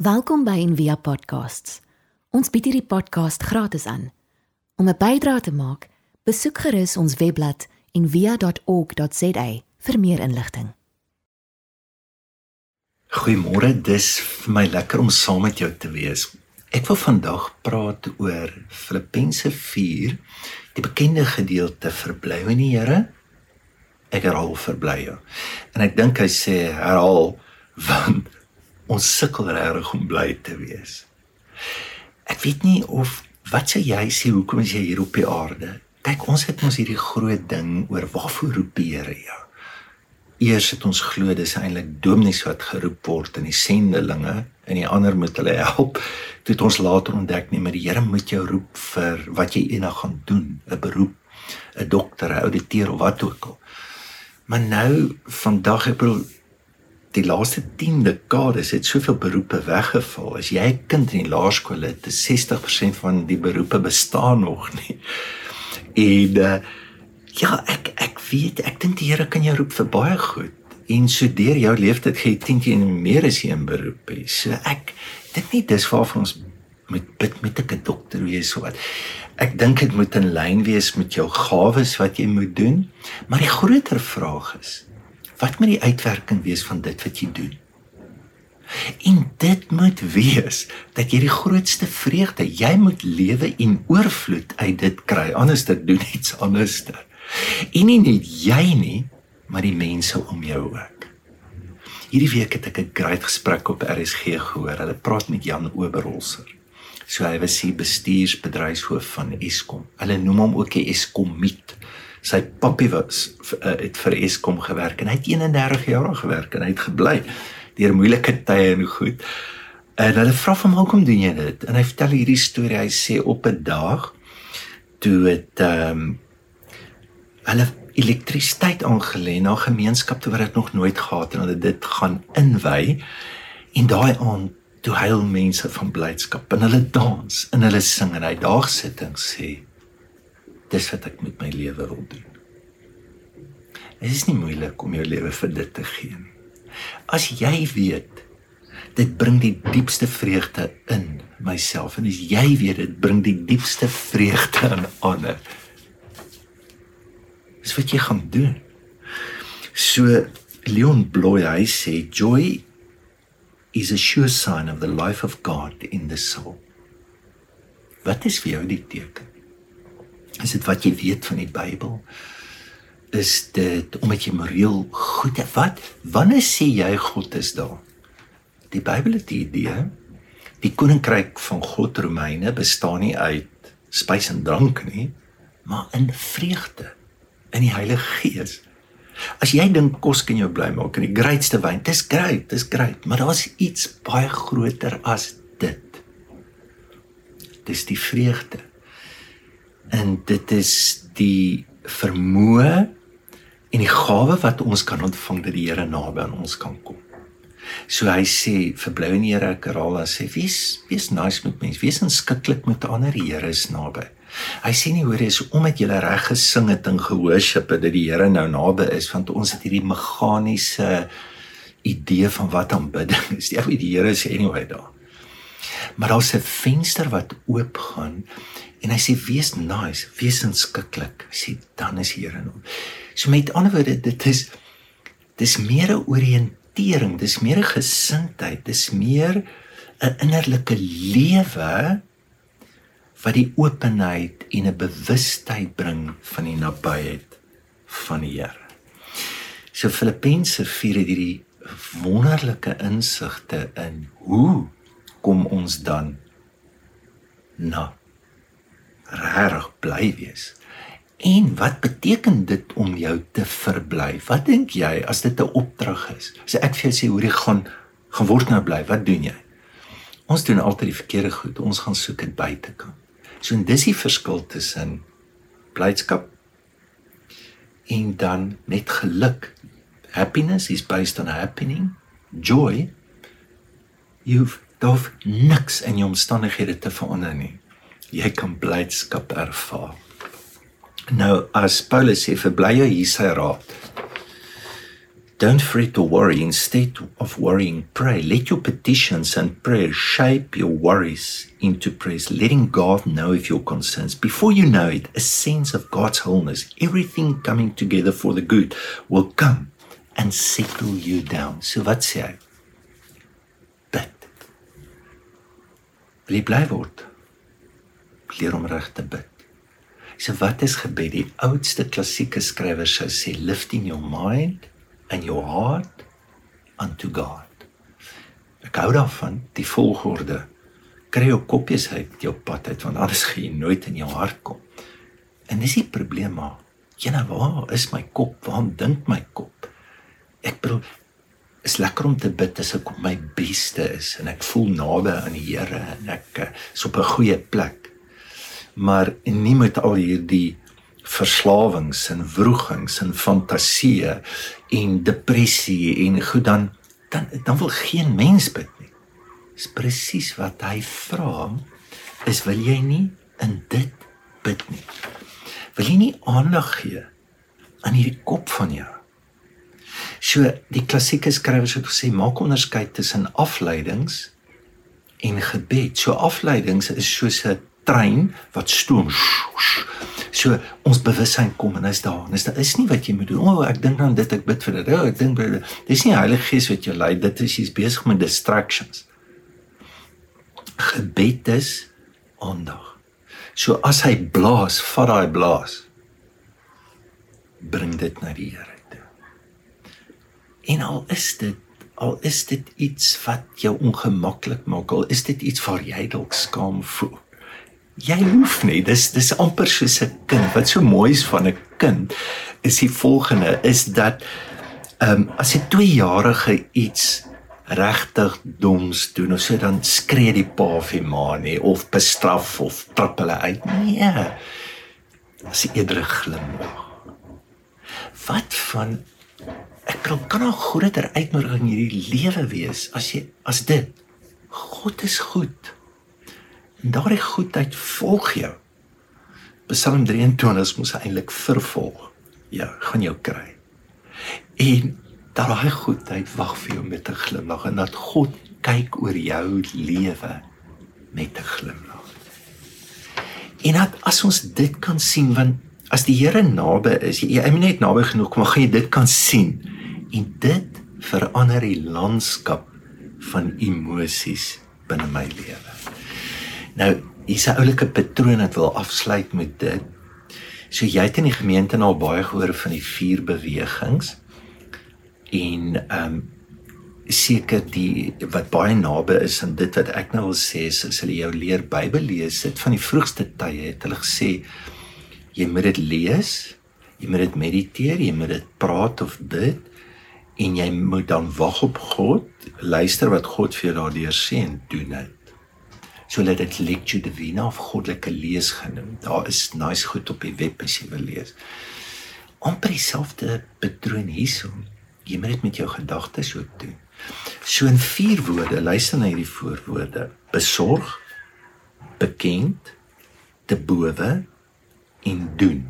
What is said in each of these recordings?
Welkom by Envia Podcasts. Ons bied hierdie podcast gratis aan. Om 'n bydrae te maak, besoek gerus ons webblad en via.org.za vir meer inligting. Goeiemôre, dis vir my lekker om saam met jou te wees. Ek wil vandag praat oor Filippense 4, die bekende gedeelte verbly in die Here. Ek herhaal verbly. En ek dink hy sê herhaal want ons sukkel regtig om bly te wees. Ek weet nie of wat sê jy sê hoekom is jy hier op die aarde? Kyk, ons het mos hierdie groot ding oor waarvoor roep die Here jou. Eers het ons glo dis eintlik dominees wat geroep word in die sendelinge en die ander moet hulle help. Toe het ons later ontdek nie, maar die Here moet jou roep vir wat jy eendag gaan doen, 'n beroep, 'n dokter, 'n ouditeur of wat ook al. Maar nou vandag ek bedoel die laaste 10 dekades het soveel beroepe weggeval. As jy 'n kind in die laerskool het, is 60% van die beroepe bestaan nog nie. En uh, ja, ek ek weet, ek dink die Here kan jou roep vir baie goed. En so deur jou leeftyd gee 10 keer meer as een beroep. He. So ek dink nie dis waar ons moet bid met 'n dokter wees of wat. Ek dink dit moet in lyn wees met jou gawes wat jy moet doen. Maar die groter vraag is, wat moet die uitwerking wees van dit wat jy doen? En dit moet wees dat jy die grootste vreugde, jy moet lewe en oorvloed uit dit kry. Anders dit doen iets anderster. En nie net jy nie, maar die mense om jou ook. Hierdie week het ek 'n great gesprek op RSG gehoor. Hulle praat met Jan Oberholzer. So hy was die bestuursbedryfshoof van Eskom. Hulle noem hom ook die Eskomiet sy pappie was uh, het vir Eskom gewerk en hy het 31 jaar gewerk en hy het gebly deur moeilike tye en goed. En hulle vra hom hoekom doen jy dit? En hy vertel hierdie storie. Hy sê op 'n dag toe het ehm um, hulle elektrisiteit aangelê na 'n gemeenskap toe wat dit nog nooit gehad het en hulle dit gaan inwy en daai aand toe huil mense van blydskap en hulle dans en hulle sing en hy daag sit en sê dis wat ek met my lewe wil doen. Dit is nie moeilik om jou lewe vir dit te gee nie. As jy weet dit bring die diepste vreugde in myself en as jy weet dit bring die diepste vreugde in ander. Dis wat jy gaan doen. So Leon Bloy hy sê joy is a sure sign of the life of God in the soul. Wat is vir jou die teken? Is dit wat jy weet van die Bybel? Is dit omdat jy moreel goed is? Wat? Wanneer sê jy God is daar? Die Bybel het die idee die koninkryk van God Romeine bestaan nie uit spys en drank nie, maar in vreugde in die Heilige Gees. As jy dink kos kan jou bly maak en die grootste wyn, dis great, dis great, maar daar's iets baie groter as dit. Dis die vreugde en dit is die vermoë en die gawe wat ons kan ontvang dat die Here naby aan ons kan kom. So hy sê verbly in die Here ek herhaal en sê wees wees nice met mense, wees inskikkelik met ander die Here is naby. Hy sê nie hoor jy is omdat jy reg gesing het en gehoorship het dat die Here nou naby is want ons het hierdie meganiese idee van wat aanbidding is. Die, die Here is anyway daar. Maar daar's 'n venster wat oop gaan En hy sê wees nice, wees inskikkelik. Hy sê dan is Here in hom. So met ander woorde, dit is dis meer 'n oriëntering, dis meer 'n gesindheid, dis meer 'n innerlike lewe wat die openheid en 'n bewustheid bring van die nabyheid van die Here. So Filippense 4 het hierdie wonderlike insigte in hoe kom ons dan na regtig bly wees. En wat beteken dit om jou te verbly? Wat dink jy as dit 'n opdrag is? As ek vir jou sê hoe jy gaan gaan word nou bly, wat doen jy? Ons doen altyd die verkeerde goed. Ons gaan soek dit buitekant. So en dis die verskil tussen blydskap en dan net geluk. Happiness is based on happening. Joy you've dof niks in jou omstandighede te verander nie jy kan blydskap ervaar. Nou as Paulus sê verbly jy hier sy raad. Don't fret or worry. Instead of worrying, pray. Let your petitions and prayers shape your worries into praise, letting God know of your concerns. Before you know it, a sense of God's wholeness, everything coming together for the good, will come and settle you down. So wat sê hy? Bid. Wil jy bly word? Leer om reg te bid. So wat is gebed? Die oudste klassieke skrywers sou sê lifting your mind and your heart unto God. Ek hou daarvan die volgorde. Kry jou koppies uit jou pad uit want anders gaan jy nooit in jou hart kom. En dis die probleem maar. Nou waar is my kop? Waar dink my kop? Ek bedoel is lekker om te bid as ek my beste is en ek voel naby aan die Here en ek eh, is op 'n goeie plek. Maar nie met al hierdie verslawings en wrogings en fantasieë en depressie en goed dan dan dan wil geen mens bid nie. Dis presies wat hy vra is wil jy nie in dit bid nie. Wil jy nie aandag gee aan hierdie kop van jou? So die klassieke skrywers het gesê maak onderskeid tussen afleidings en gebed. So afleidings is soos 'n trein wat stoom. So ons bewussyn kom en is daar. En is daar is nie wat jy moet doen. O, oh, ek dink aan dit, ek bid vir dit. O, oh, ek dink. Dis nie Heilige Gees wat jou lei. Dit is jy's besig met distractions. Gebed is aandag. So as hy blaas, vat daai blaas. Bring dit na die Here toe. En al is dit al is dit iets wat jou ongemaklik maak, al is dit iets waar jy dalk skaam voel jy hoef nie dis dis amper soos 'n kind. Wat so mooi is van 'n kind is die volgende is dat ehm um, as 'n 2-jarige iets regtig doms doen of so dan skree die pa of die ma nie of bestraf of trap hulle uit. Nee. As eerder glimlag wat van ek kan kan 'n groter uitnodiging hierdie lewe wees as jy as dit. God is goed En daardie goedheid volg jou. Psalm 23 moet eintlik vervolg. Ja, gaan jou kry. En daai goedheid wag vir jou met 'n glimlag en dat God kyk oor jou lewe met 'n glimlag. En dat as ons dit kan sien want as die Here naby is, jy, moet net naby genoeg kom, gaan jy dit kan sien. En dit verander die landskap van emosies binne my lewe. Nou, hier's 'n oulike patroon wat wil afsluit met dit. So jy het in die gemeente al baie gehoor van die vier bewegings en ehm um, seker die wat baie naby is aan dit wat ek nou wil sê is as hulle jou leer Bybel lees, dit van die vroegste tye het hulle gesê jy moet dit lees, jy moet dit mediteer, jy moet dit praat of dit en jy moet dan wag op God, luister wat God vir jou daardeur sê en doen dit so hulle dit lectio divina of goddelike lees genoem. Daar is nice goed op die web as jy wil lees. Amper dieselfde patroon hierso. Jy moet dit met jou gedagtes ook doen. So in vier woorde, luister na hierdie voorwoorde: besorg, bekend, te bowe en doen.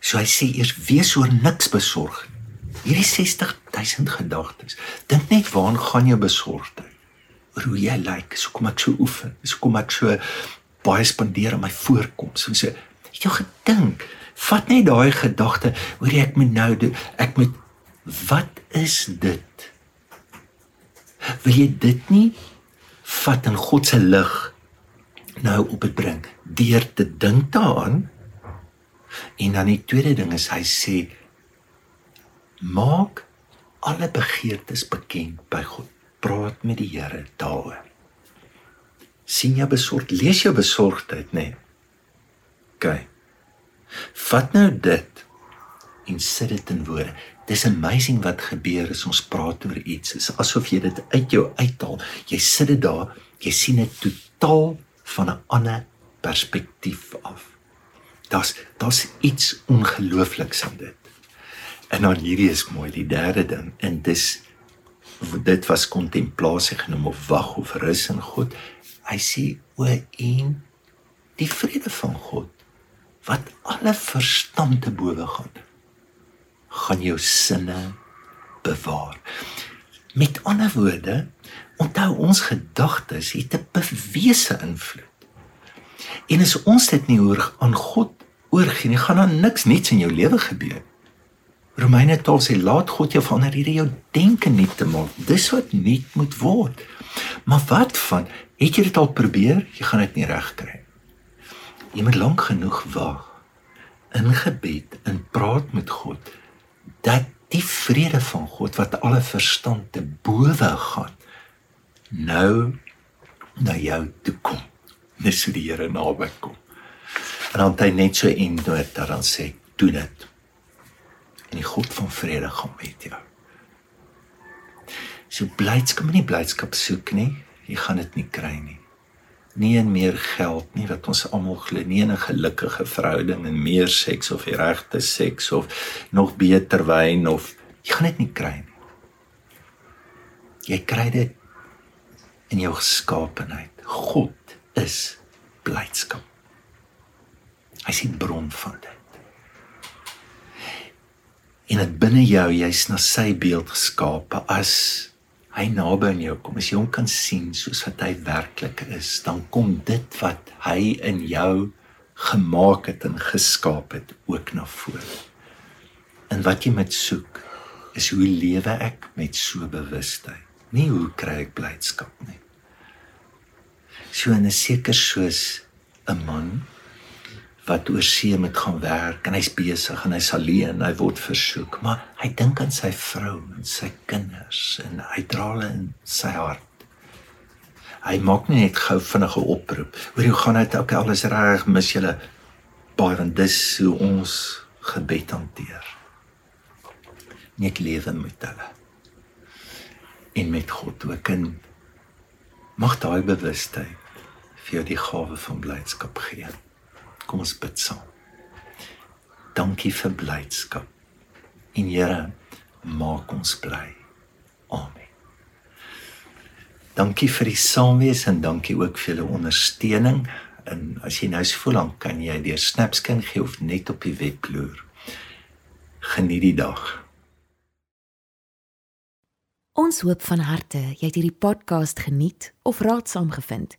So hy sê eers wees oor niks besorg. Hierdie 60000 gedagtes. Dink net waaraan gaan jou besorgdheid? Oor hoe jy lyk, so kom ek so oefen, so kom ek so baie spandeer aan my voorkoms. So het jy gedink, vat net daai gedagte oor ek moet nou doen, ek moet wat is dit? Wil jy dit nie vat in God se lig nou op dit bring deur te dink daaraan? En dan die tweede ding is hy sê maak alle begeertes bekend by God praat met die Here daaroor. sien jy besorg, lees jou besorgdheid nê. Nee. OK. Vat nou dit en sit dit in woorde. Dis amazing wat gebeur as ons praat oor iets. Dit is asof jy dit uit jou uithaal. Jy sit dit daar, jy sien dit totaal van 'n ander perspektief af. Das das iets ongeloofliks aan dit. En dan hierdie is mooi, die derde ding en dis dit was kontemplasie genoem of wag of rus in God. Hy sê o en die vrede van God wat alle verstand te bowe gaan gaan jou sinne bewaar. Met ander woorde, onthou ons gedagtes het 'n bewese invloed. En as ons dit nie oor aan God oorgee nie, gaan daar niks niets in jou lewe gebeur. Romeine 12 sê laat God jou verander hierdie jou denke nie te maak. Dis wat nie moet word. Maar wat van het jy dit al probeer? Jy gaan dit nie regkry. Jy moet lank genoeg wag in gebed en praat met God dat die vrede van God wat alle verstand te bowe gaan nou na jou toe kom. Net so die Here naby kom. En dan hy net so en dood dat dan sê doen dit. Die God van vrede gaan met jou. So blydskap, nie blydskap soek nie. Jy gaan dit nie kry nie nie en meer geld nie wat ons almal glo nie 'n gelukkige verhouding en meer seks of die regte seks of nog beter wyn of jy gaan dit nie kry nie. Jy kry dit in jou geskaapenheid. God is blydskap. Hy die bron van dit. En dit binne jou, jy's na sy beeld geskape as hy naby aan jou kom, as jy hom kan sien soos wat hy werklik is, dan kom dit wat hy in jou gemaak het en geskaap het ook na vore. En wat jy met soek is hoe lewe ek met so bewustheid? Nie hoe kry ek blydskap nie. So in 'n seker soos 'n man wat oor see moet gaan werk en hy's besig en hy's alleen, hy word versoek, maar hy dink aan sy vrou en sy kinders en hy dra hulle in sy hart. Hy maak nie net gou vinnige oproep. Hoor hoe gaan dit? Okay, alles reg, mis julle baie want dis hoe ons gebed hanteer. Net lewe met hulle. En met God ook in mag daai bewustheid vir jou die gawe van blydskap gee. Kom ons bid saam. Dankie vir blydskap. En Here, maak ons bly. Amen. Dankie vir die saamwees en dankie ook vir julle ondersteuning. En as jy nou so voel, dan kan jy deur Snapscan gee of net op die webloer. Geniet die dag. Ons hoop van harte jy het hierdie podcast geniet of raadsaam gevind.